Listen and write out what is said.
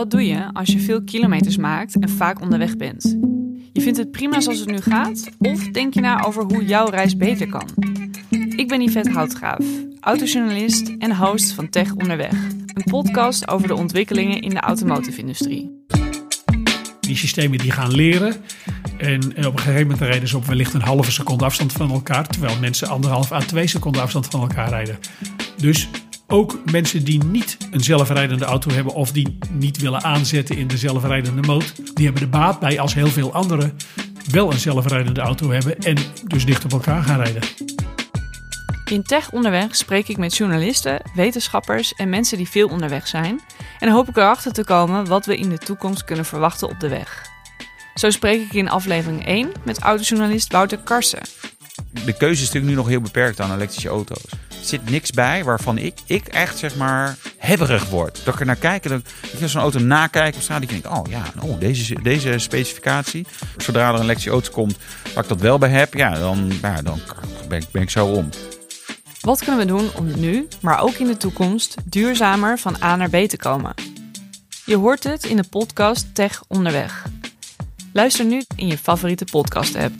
Wat doe je als je veel kilometers maakt en vaak onderweg bent? Je vindt het prima zoals het nu gaat? Of denk je na over hoe jouw reis beter kan? Ik ben Yvette Houtgraaf, autojournalist en host van Tech Onderweg. Een podcast over de ontwikkelingen in de automotive-industrie. Die systemen die gaan leren. En, en op een gegeven moment rijden ze op wellicht een halve seconde afstand van elkaar. Terwijl mensen anderhalf à twee seconden afstand van elkaar rijden. Dus ook mensen die niet een zelfrijdende auto hebben of die niet willen aanzetten in de zelfrijdende mode, die hebben de baat bij als heel veel anderen wel een zelfrijdende auto hebben en dus dicht op elkaar gaan rijden. In Tech Onderweg spreek ik met journalisten, wetenschappers en mensen die veel onderweg zijn. En hoop ik erachter te komen wat we in de toekomst kunnen verwachten op de weg. Zo spreek ik in aflevering 1 met autojournalist Wouter Karsen. De keuze is natuurlijk nu nog heel beperkt aan elektrische auto's. Zit niks bij waarvan ik, ik echt zeg maar hebberig word. Dat ik er naar kijk en dat ik zo'n auto nakijk op straat. Die denk oh ja, oh, deze, deze specificatie. Zodra er een elektrische auto komt waar ik dat wel bij heb, ja, dan, ja, dan ben, ik, ben ik zo om. Wat kunnen we doen om nu, maar ook in de toekomst, duurzamer van A naar B te komen? Je hoort het in de podcast Tech Onderweg. Luister nu in je favoriete podcast-app.